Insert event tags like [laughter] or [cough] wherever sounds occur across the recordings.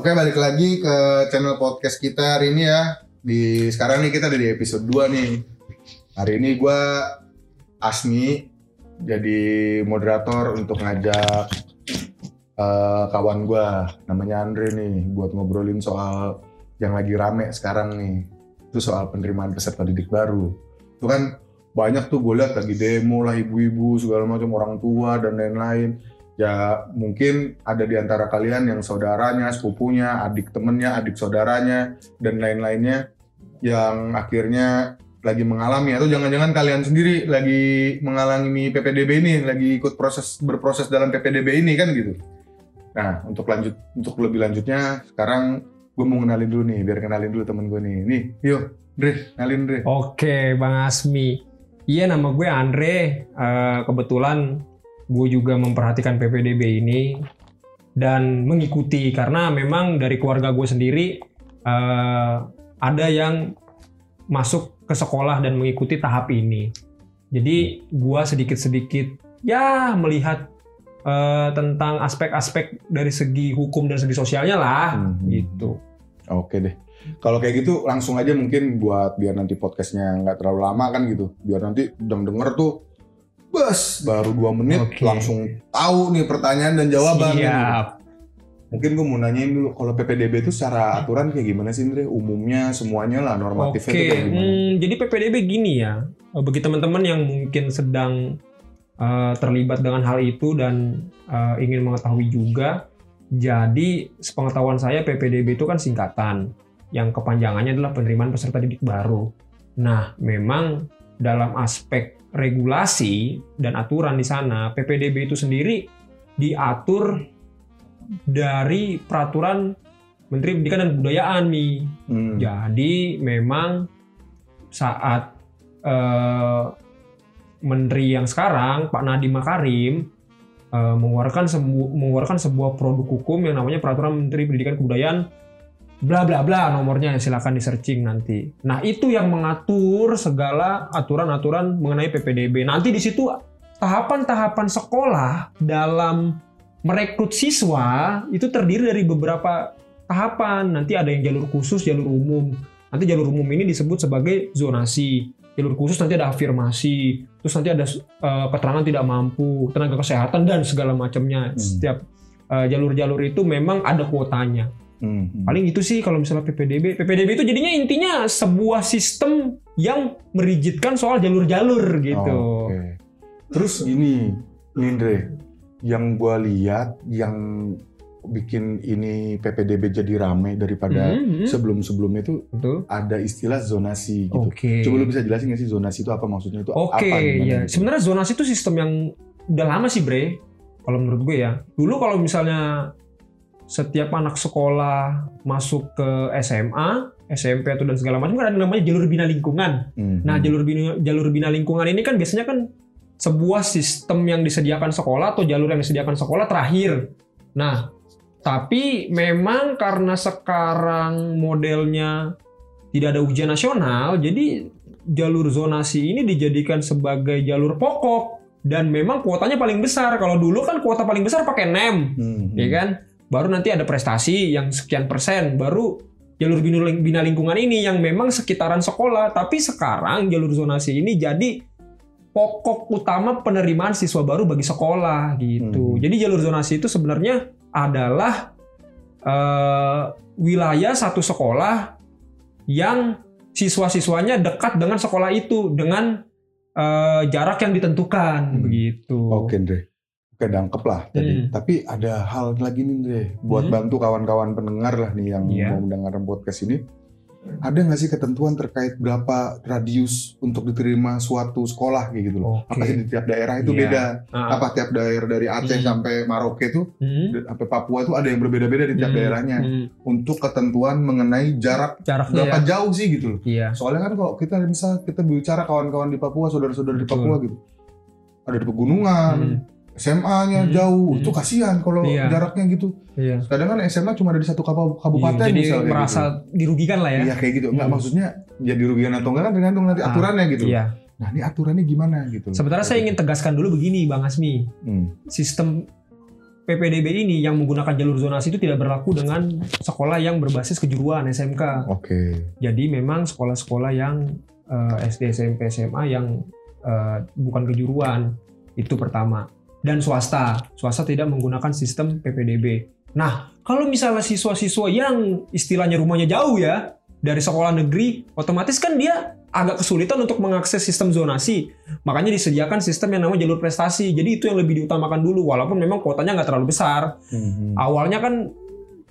Oke, balik lagi ke channel podcast kita hari ini ya. Di sekarang nih kita ada di episode 2 nih. Hari ini gua Asmi jadi moderator untuk ngajak eh, kawan gua namanya Andre nih buat ngobrolin soal yang lagi rame sekarang nih. Itu soal penerimaan peserta didik baru. Itu kan banyak tuh gue lihat lagi demo lah ibu-ibu segala macam orang tua dan lain-lain ya mungkin ada di antara kalian yang saudaranya, sepupunya, adik temennya, adik saudaranya, dan lain-lainnya yang akhirnya lagi mengalami atau jangan-jangan kalian sendiri lagi mengalami PPDB ini, lagi ikut proses berproses dalam PPDB ini kan gitu. Nah untuk lanjut untuk lebih lanjutnya sekarang gue mau kenalin dulu nih, biar kenalin dulu temen gue nih. Nih, yuk, Dre, kenalin Dre. Oke, Bang Asmi. Iya, nama gue Andre. Eh, kebetulan gue juga memperhatikan PPDB ini dan mengikuti karena memang dari keluarga gue sendiri eh, ada yang masuk ke sekolah dan mengikuti tahap ini. Jadi gue sedikit-sedikit ya melihat eh, tentang aspek-aspek dari segi hukum dan segi sosialnya lah, Mhm. gitu. Oke deh. Kalau kayak gitu langsung aja mungkin buat biar nanti podcastnya nggak terlalu lama kan gitu. Biar nanti yang denger tuh bas baru dua menit Oke. langsung tahu nih pertanyaan dan jawaban. Siap. Mungkin gue mau nanyain dulu kalau PPDB itu secara aturan kayak gimana sih Andre? Umumnya semuanya lah normatifnya Oke, itu kayak gimana? hmm, jadi PPDB gini ya, Eh, bagi teman-teman yang mungkin sedang eh, terlibat dengan hal itu dan eh, ingin mengetahui juga, jadi sepengetahuan saya PPDB itu kan singkatan, yang kepanjangannya adalah penerimaan peserta didik baru. Nah, memang dalam aspek regulasi dan aturan di sana, PPDB itu sendiri diatur dari peraturan Menteri Pendidikan dan Kebudayaan nih. Hmm. Jadi memang saat eh, Menteri yang sekarang Pak Nadiem Makarim eh, mengeluarkan sebu- mengeluarkan sebuah produk hukum yang namanya Peraturan Menteri Pendidikan Kebudayaan bla bla bla nomornya silakan di searching nanti. Nah itu yang mengatur segala aturan-aturan mengenai PPDB. Nanti di situ tahapan-tahapan sekolah dalam merekrut siswa itu terdiri dari beberapa tahapan. Nanti ada yang jalur khusus, jalur umum. Nanti jalur umum ini disebut sebagai zonasi. Jalur khusus nanti ada afirmasi. Terus nanti ada eh, keterangan tidak mampu, tenaga kesehatan dan segala macamnya. Hmm. Setiap eh, jalur-jalur itu memang ada kuotanya. Hmm. Hmm. Paling itu sih kalau misalnya PPDB. PPDB itu jadinya intinya sebuah sistem yang merigidkan soal jalur-jalur gitu. Oke. Terus gini, Nindre, yang gua lihat yang bikin ini PPDB jadi rame daripada Mhm, mhm. sebelum-sebelumnya itu Betul. ada istilah zonasi gitu. Oke. Coba lu bisa jelasin nggak sih zonasi itu apa maksudnya itu Oke, apa? gimana ya. gitu? Sebenarnya zonasi itu sistem yang udah lama sih, Bre. Kalau menurut gue ya. Dulu kalau misalnya setiap anak sekolah masuk ke SMA, SMP atau dan segala macam kan ada namanya jalur bina lingkungan. Mhm. Nah, jalur bina, jalur bina lingkungan ini kan biasanya kan sebuah sistem yang disediakan sekolah atau jalur yang disediakan sekolah terakhir. Nah, tapi memang karena sekarang modelnya tidak ada ujian nasional, jadi jalur zonasi ini dijadikan sebagai jalur pokok dan memang kuotanya paling besar. Kalau dulu kan kuota paling besar pakai NEM, Mhm. ya kan? Baru nanti ada prestasi yang sekian persen, baru jalur bina, lingkungan ini yang memang sekitaran sekolah. Tapi sekarang jalur zonasi ini jadi pokok utama penerimaan siswa baru bagi sekolah gitu. Hmm. Jadi jalur zonasi itu sebenarnya adalah eh, wilayah satu sekolah yang siswa-siswanya dekat dengan sekolah itu dengan eh, jarak yang ditentukan Hmm. begitu. Oke, Andre. Oke, dangkep lah tadi. Hmm. Tapi ada hal lagi nih, Andre. Buat Hmm. bantu kawan-kawan pendengar lah nih yang Iya. mau mendengarkan podcast ini. Ada nggak sih ketentuan terkait berapa radius untuk diterima suatu sekolah kayak gitu loh? Oke. Apa sih di tiap daerah itu Iya. beda? Ah, Apa tiap daerah dari Aceh Hmm. sampai Maroke itu, hmm, sampai Papua itu ada yang berbeda-beda di tiap hmm, daerahnya. hmm. Untuk ketentuan mengenai jarak Jaraknya berapa ya. jauh sih gitu loh. Iya. Soalnya kan kalau kita misal kita bicara kawan-kawan di Papua, saudara-saudara di. Papua gitu, ada di pegunungan, Hmm, SMA-nya Hmm. jauh, Hmm. itu kasihan kalau Iya. jaraknya gitu. Iya. Kadang kan SMA cuma ada di satu kabu- kabupaten Iya, jadi misal kayak merasa dirugikan lah gitu. ya. Iya kayak gitu. Enggak Hmm. maksudnya jadi rugian atau enggak kan tergantung nanti Ah, aturannya gitu. Iya. Nah ini aturannya gimana gitu. Sebenarnya saya ingin tegaskan dulu begini, Bang Asmi. Hmm. Sistem PPDB ini yang menggunakan jalur zonasi itu tidak berlaku dengan sekolah yang berbasis kejuruan SMK. Oke. Jadi memang sekolah-sekolah yang eh, SD, SMP, SMA yang eh, bukan kejuruan itu pertama. Dan swasta, swasta tidak menggunakan sistem PPDB. Nah, kalau misalnya siswa-siswa yang istilahnya rumahnya jauh ya dari sekolah negeri, otomatis kan dia agak kesulitan untuk mengakses sistem zonasi. Makanya disediakan sistem yang namanya jalur prestasi. Jadi itu yang lebih diutamakan dulu, walaupun memang kuotanya nggak terlalu besar. Mhm. Awalnya kan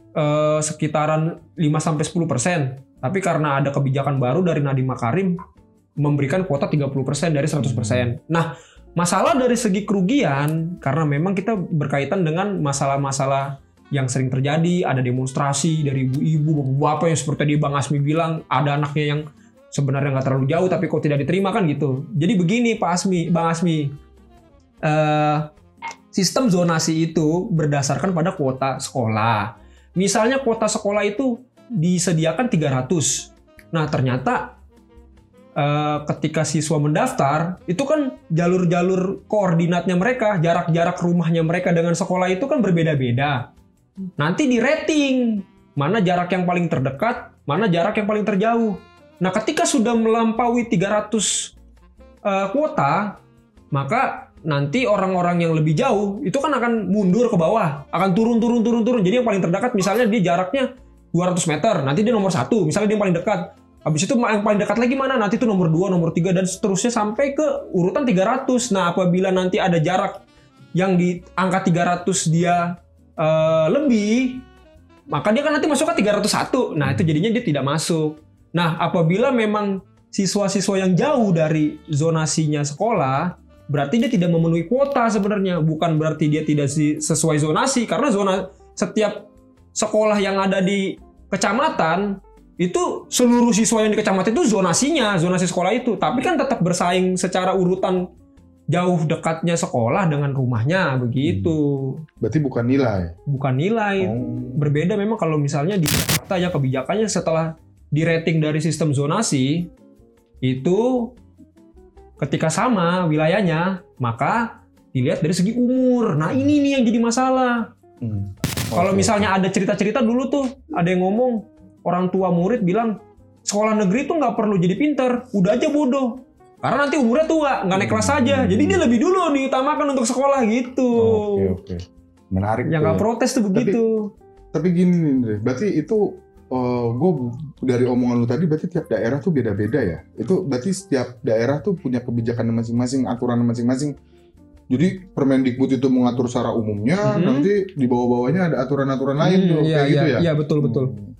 eh, sekitaran 5-10 persen. Tapi karena ada kebijakan baru dari Nadiem Makarim memberikan kuota 30 persen dari 100 persen. Nah, masalah dari segi kerugian karena memang kita berkaitan dengan masalah-masalah yang sering terjadi, ada demonstrasi dari ibu-ibu, bapak-bapak yang seperti tadi Bang Asmi bilang, ada anaknya yang sebenarnya nggak terlalu jauh tapi kok tidak diterima kan gitu. Jadi begini Pak Asmi, Bang Asmi, eh, sistem zonasi itu berdasarkan pada kuota sekolah. Misalnya kuota sekolah itu disediakan 300. Nah, ternyata eh, ketika siswa mendaftar, itu kan jalur-jalur koordinatnya mereka, jarak-jarak rumahnya mereka dengan sekolah itu kan berbeda-beda. Nanti di rating, mana jarak yang paling terdekat, mana jarak yang paling terjauh. Nah, ketika sudah melampaui 300 eh, kuota, maka nanti orang-orang yang lebih jauh itu kan akan mundur ke bawah, akan turun turun turun turun. Jadi yang paling terdekat misalnya dia jaraknya 200 meter, nanti dia nomor satu, misalnya dia yang paling dekat. Habis itu yang paling dekat lagi mana? Nanti itu nomor 2, nomor 3 dan seterusnya sampai ke urutan 300. Nah, apabila nanti ada jarak yang di angka 300 dia eh, lebih, maka dia kan nanti masuk ke 301. Nah, itu jadinya dia tidak masuk. Nah, apabila memang siswa-siswa yang jauh dari zonasinya sekolah, berarti dia tidak memenuhi kuota sebenarnya. Bukan berarti dia tidak sesuai zonasi, karena zona setiap sekolah yang ada di kecamatan itu seluruh siswa yang di kecamatan itu zonasinya, zonasi sekolah itu. Tapi kan tetap bersaing secara urutan jauh dekatnya sekolah dengan rumahnya begitu. Berarti bukan nilai. Bukan nilai Oh. berbeda memang kalau misalnya di Jakarta ya kebijakannya setelah di rating dari sistem zonasi itu ketika sama wilayahnya maka dilihat dari segi umur. Nah ini nih yang jadi masalah. Hmm. Kalau misalnya ada cerita-cerita dulu tuh ada yang ngomong orang tua murid bilang sekolah negeri tuh nggak perlu jadi pinter, udah aja bodoh. Karena nanti umurnya tua, nggak naik kelas aja. Jadi dia lebih dulu diutamakan untuk sekolah gitu. Oke oke. Menarik. Yang nggak protes tuh begitu. Tapi gini nih, Andre. berarti itu gue dari omongan lu tadi berarti tiap daerah tuh beda-beda ya. Itu berarti setiap daerah tuh punya kebijakan masing-masing, aturan masing-masing. Jadi Permendikbud itu mengatur secara umumnya, Mhm. nanti di bawah-bawahnya ada aturan-aturan lain Hmm, tuh, iya, kayak gitu iya, ya. Iya betul betul. Hmm.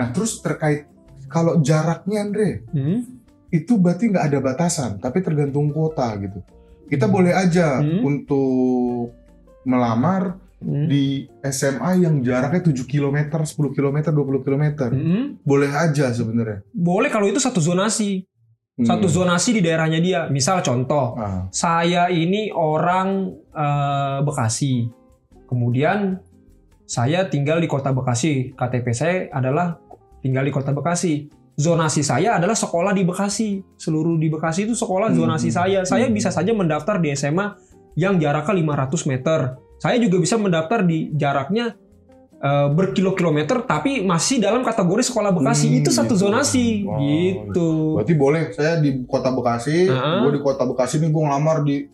Nah terus terkait kalau jaraknya Andre, Hmm. itu berarti nggak ada batasan, tapi tergantung kuota gitu. Kita Hmm. boleh aja Hmm. untuk melamar Hmm. di SMA yang jaraknya 7 km, 10 km, 20 km. Hmm. Boleh aja sebenarnya. Boleh kalau itu satu zonasi, Hmm. satu zonasi di daerahnya dia. Misal contoh, Ah, saya ini orang eh, Bekasi, kemudian saya tinggal di kota Bekasi. KTP saya adalah tinggal di kota Bekasi. Zonasi saya adalah sekolah di Bekasi. Seluruh di Bekasi itu sekolah Hmm. zonasi saya. Saya Hmm. bisa saja mendaftar di SMA yang jaraknya 500 meter. Saya juga bisa mendaftar di jaraknya eh, berkilo-kilometer tapi masih dalam kategori sekolah Bekasi. Hmm, itu satu gitu. zonasi Oh, gitu. berarti boleh. Saya di kota Bekasi, Ah. gue di kota Bekasi nih gue ngelamar di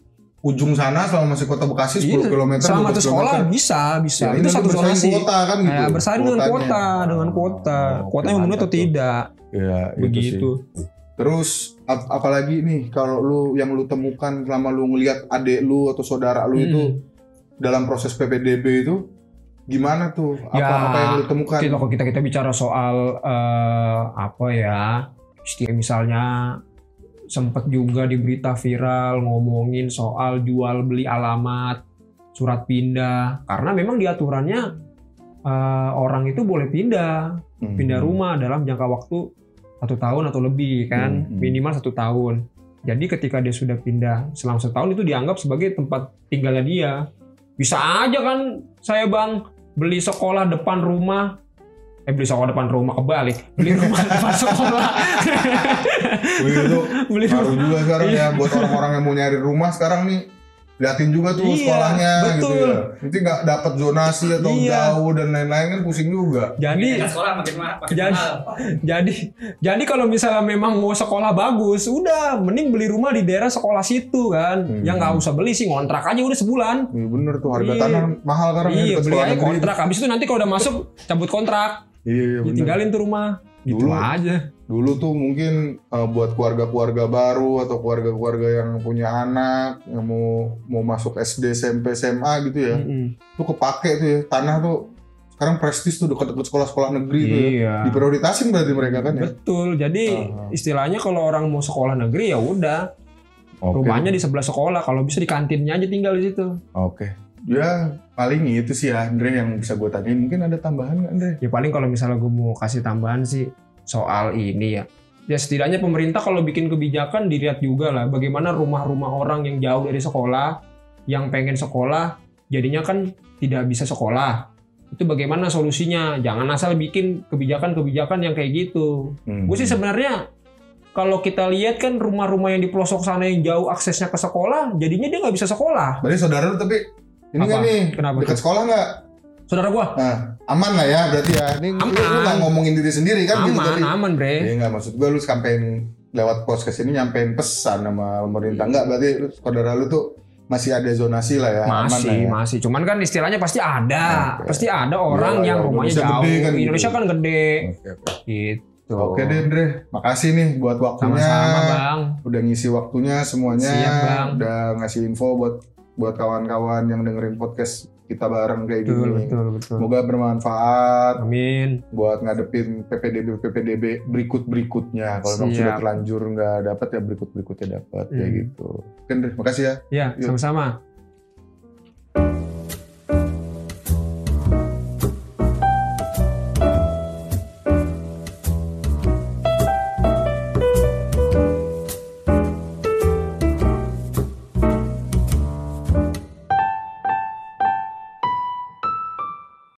ujung sana selama masih kota Bekasi 10 Iya, km. Selama 12 itu sekolah bisa, bisa. Ya, itu satu bersaing zonasi. kuota kan gitu. Kayak bersaing dengan kuota, dengan kuota. Oh, Kuotanya oke, memenuhi atau tidak. Iya, itu sih. Begitu. Terus ap- apalagi nih kalau lu yang lu temukan selama lu ngelihat adik lu atau saudara lu itu Hmm. dalam proses PPDB itu gimana tuh? Apa Ya, apa yang lu temukan? Kita kalau kita kita bicara soal eh, apa ya? misalnya sempat juga di berita viral ngomongin soal jual beli alamat, surat pindah karena memang di aturannya eh, orang itu boleh pindah, Hmm. pindah rumah dalam jangka waktu satu tahun atau lebih kan, Hmm, hmm. minimal satu tahun. Jadi ketika dia sudah pindah selama setahun itu dianggap sebagai tempat tinggalnya dia. Bisa aja kan saya bang beli sekolah depan rumah, eh beli sekolah depan rumah kebalik, beli rumah [laughs] depan sekolah, Wih, itu beli Baru rumah. juga sekarang Iya. ya buat orang-orang yang mau nyari rumah sekarang nih liatin juga tuh Iya, sekolahnya gitu betul. ya. Nanti nggak dapat zonasi atau Iya. jauh dan lain-lain kan pusing juga. Jadi Makin dekat sekolah makin ma- makin Jadi- mahal. jadi jadi kalau misalnya memang mau sekolah bagus, udah mending beli rumah di daerah sekolah situ kan. Hmm. Yang nggak usah beli sih ngontrak aja udah sebulan. Iya bener tuh harga Iya. tanah mahal sekarang ya Iya, beli sekolah aja kontrak. Habis itu nanti kalau udah masuk cabut kontrak, Iya, iya bener. ditinggalin tuh rumah. Gitu Dulu- aja. Dulu tuh mungkin eh, buat keluarga-keluarga baru atau keluarga-keluarga yang punya anak yang mau mau masuk SD, SMP, SMA gitu ya. Mm-mm. Tuh kepake tuh ya tanah tuh sekarang prestis tuh dekat-dekat sekolah-sekolah negeri tuh ya. Iya. Diprioritasin berarti mereka kan ya. Betul. Jadi Ah. istilahnya kalau orang mau sekolah negeri ya udah Oke. rumahnya di sebelah sekolah. Kalau bisa di kantinnya aja tinggal di situ. Oke. Ya paling itu sih ya Andre yang bisa gue tanyain. Mungkin ada tambahan nggak Andre? Ya paling kalau misalnya gue mau kasih tambahan sih soal ini ya. Ya setidaknya pemerintah kalau bikin kebijakan dilihat juga lah bagaimana rumah-rumah orang yang jauh dari sekolah, yang pengen sekolah, jadinya kan tidak bisa sekolah. Itu bagaimana solusinya? Jangan asal bikin kebijakan-kebijakan yang kayak gitu. Hmm. Gue sih sebenarnya kalau kita lihat kan rumah-rumah yang di pelosok sana yang jauh aksesnya ke sekolah, jadinya dia nggak bisa sekolah. Berarti saudara tapi ini Apa? nggak nih Kenapa dekat sekolah nggak? Saudara gua, Nah, aman lah ya berarti ya. Ini lu- lu Aman. nggak ngomongin diri sendiri kan gitu aman, tadi. aman bre. Iya nggak maksud gue lu sampein lewat podcast ini nyampein pesan sama pemerintah nggak berarti lu- saudara lu tuh masih ada zonasi lah ya aman Masih, lah ya. masih. Cuman kan istilahnya pasti ada. Oke. Pasti ada orang Iyalah, yang ya, rumahnya Indonesia jauh. gede kan gitu. Indonesia kan gede. Oke, oke. Gitu. Oke deh Andre, makasih nih buat waktunya. Sama-sama bang. Udah ngisi waktunya semuanya. Siap, Bang. Udah ngasih info buat buat kawan-kawan yang dengerin podcast kita bareng kayak Betul, gini. betul, betul. Semoga bermanfaat Amin. buat ngadepin PPDB PPDB berikut berikutnya. Kalau memang sudah terlanjur nggak dapat ya berikut berikutnya dapat kayak Hmm. gitu. Oke Andre, makasih ya. Ya, Yuk. sama-sama.